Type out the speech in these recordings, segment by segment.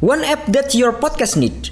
One app that your podcast need.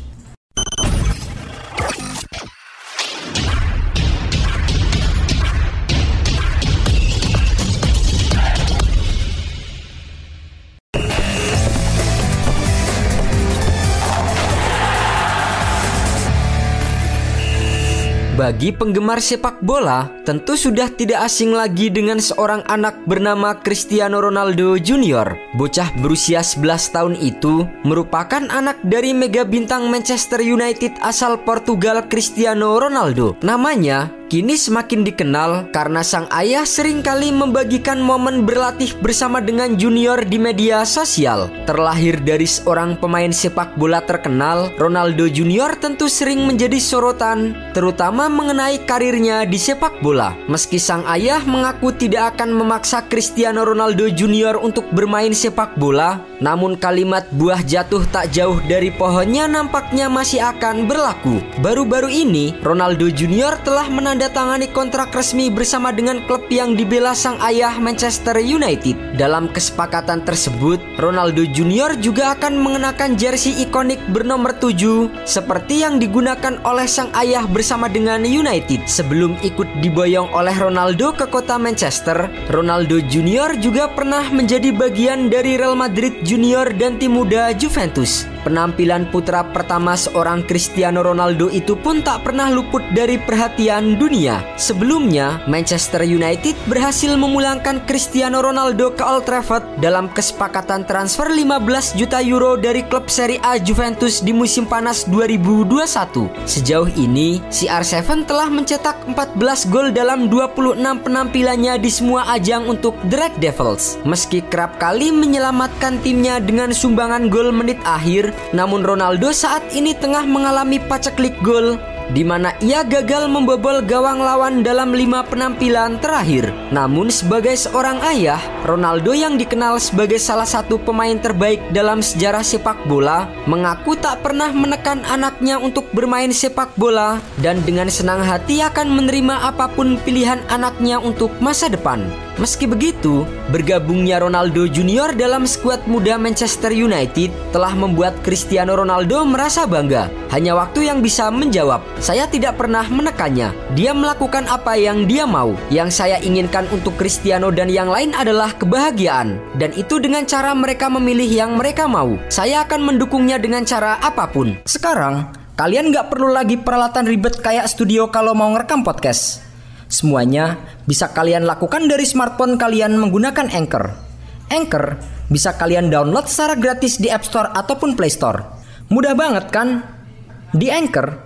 Bagi penggemar sepak bola, tentu sudah tidak asing lagi dengan seorang anak bernama Cristiano Ronaldo Junior. Bocah berusia 11 tahun itu merupakan anak dari mega bintang Manchester United asal Portugal Cristiano Ronaldo. Namanya kini semakin dikenal karena sang ayah sering kali membagikan momen berlatih bersama dengan junior di media sosial. Terlahir dari seorang pemain sepak bola terkenal, Ronaldo Junior tentu sering menjadi sorotan, terutama mengenai karirnya di sepak bola. Meski sang ayah mengaku tidak akan memaksa Cristiano Ronaldo Junior untuk bermain sepak bola, namun kalimat buah jatuh tak jauh dari pohonnya nampaknya masih akan berlaku. Baru-baru ini, Ronaldo Junior telah menandatangani menandatangani kontrak resmi bersama dengan klub yang dibela sang ayah Manchester United. Dalam kesepakatan tersebut, Ronaldo Junior juga akan mengenakan jersey ikonik bernomor 7 seperti yang digunakan oleh sang ayah bersama dengan United. Sebelum ikut diboyong oleh Ronaldo ke kota Manchester, Ronaldo Junior juga pernah menjadi bagian dari Real Madrid Junior dan tim muda Juventus. Penampilan putra pertama seorang Cristiano Ronaldo itu pun tak pernah luput dari perhatian dunia. Sebelumnya, Manchester United berhasil memulangkan Cristiano Ronaldo ke Old Trafford dalam kesepakatan transfer 15 juta euro dari klub Serie A Juventus di musim panas 2021. Sejauh ini, CR7 telah mencetak 14 gol dalam 26 penampilannya di semua ajang untuk The Red Devils. Meski kerap kali menyelamatkan timnya dengan sumbangan gol menit akhir, namun Ronaldo saat ini tengah mengalami paceklik gol di mana ia gagal membobol gawang lawan dalam lima penampilan terakhir. Namun sebagai seorang ayah, Ronaldo yang dikenal sebagai salah satu pemain terbaik dalam sejarah sepak bola, mengaku tak pernah menekan anaknya untuk bermain sepak bola dan dengan senang hati akan menerima apa pun pilihan anaknya untuk masa depan. Meski begitu, bergabungnya Ronaldo Junior dalam skuad muda Manchester United telah membuat Cristiano Ronaldo merasa bangga. Hanya waktu yang bisa menjawab, saya tidak pernah menekannya. Dia melakukan apa yang dia mau. Yang saya inginkan untuk Cristiano dan yang lain adalah kebahagiaan. Dan itu dengan cara mereka memilih yang mereka mau. Saya akan mendukungnya dengan cara apa pun. Sekarang, kalian gak perlu lagi peralatan ribet kayak studio kalau mau ngerekam podcast. Semuanya bisa kalian lakukan dari smartphone kalian menggunakan Anchor. Anchor bisa kalian download secara gratis di App Store ataupun Play Store. Mudah banget kan? Di Anchor,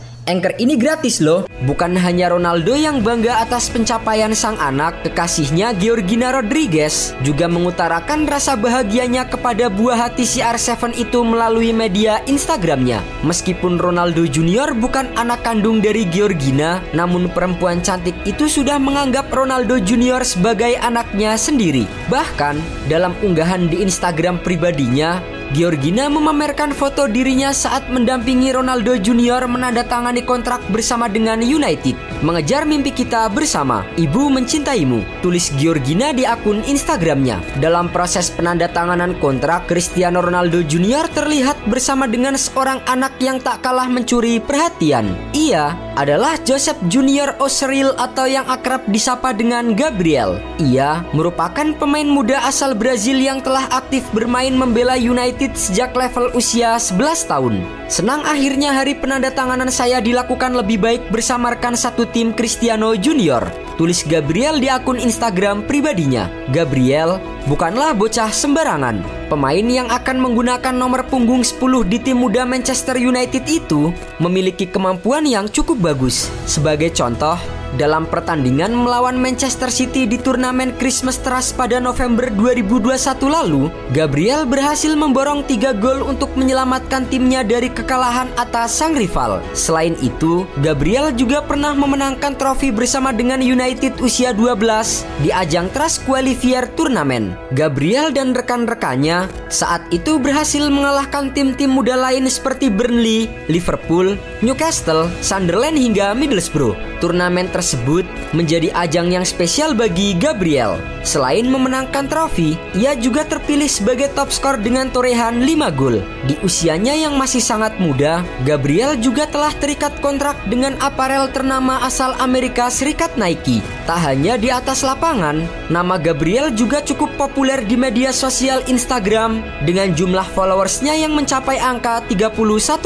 Anchor ini gratis loh. Bukan hanya Ronaldo yang bangga atas pencapaian sang anak, kekasihnya Georgina Rodriguez juga mengutarakan rasa bahagianya kepada buah hati CR7 itu melalui media Instagramnya. Meskipun Ronaldo Junior bukan anak kandung dari Georgina, namun perempuan cantik itu sudah menganggap Ronaldo Junior sebagai anaknya sendiri. Bahkan dalam unggahan di Instagram pribadinya, Georgina memamerkan foto dirinya saat mendampingi Ronaldo Junior menandatangani kontrak bersama dengan United. Mengejar mimpi kita bersama, ibu mencintaimu, tulis Georgina di akun Instagramnya. Dalam proses penandatanganan kontrak, Cristiano Ronaldo Junior terlihat bersama dengan seorang anak yang tak kalah mencuri perhatian. Ia adalah Joseph Junior Osril atau yang akrab disapa dengan Gabriel. Ia merupakan pemain muda asal Brazil yang telah aktif bermain membela United sejak level usia 11 tahun. Senang akhirnya hari penandatanganan saya dilakukan lebih baik bersama rekan satu tim Cristiano Junior. Tulis Gabriel di akun Instagram pribadinya. Gabriel bukanlah bocah sembarangan. Pemain yang akan menggunakan nomor punggung 10 di tim muda Manchester United itu memiliki kemampuan yang cukup bagus. Sebagai contoh, dalam pertandingan melawan Manchester City di turnamen Christmas Trust pada November 2021 lalu, Gabriel berhasil memborong 3 gol untuk menyelamatkan timnya dari kekalahan atas sang rival. Selain itu, Gabriel juga pernah memenangkan trofi bersama dengan United usia 12 di ajang Trust Qualifier Turnamen. Gabriel dan rekan-rekannya saat itu berhasil mengalahkan tim-tim muda lain seperti Burnley, Liverpool, Newcastle, Sunderland hingga Middlesbrough. Turnamen tersebut menjadi ajang yang spesial bagi Gabriel. Selain memenangkan trofi, ia juga terpilih sebagai top skor dengan torehan 5 gol. Di usianya yang masih sangat muda, Gabriel juga telah terikat kontrak dengan aparel ternama asal Amerika Serikat Nike. Tak hanya di atas lapangan, nama Gabriel juga cukup populer di media sosial Instagram dengan jumlah followersnya yang mencapai angka 31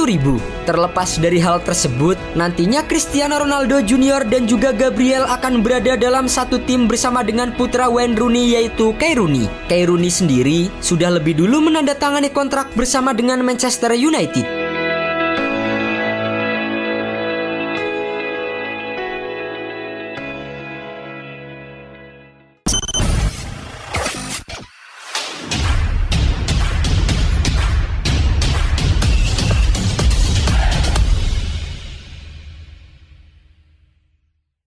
ribu. Terlepas dari hal tersebut, nantinya Cristiano Ronaldo Junior dan juga Gabriel akan berada dalam satu tim bersama dengan putra Wayne Rooney yaitu Kay Rooney. Kay Rooney sendiri sudah lebih dulu menandatangani kontrak bersama dengan Manchester United.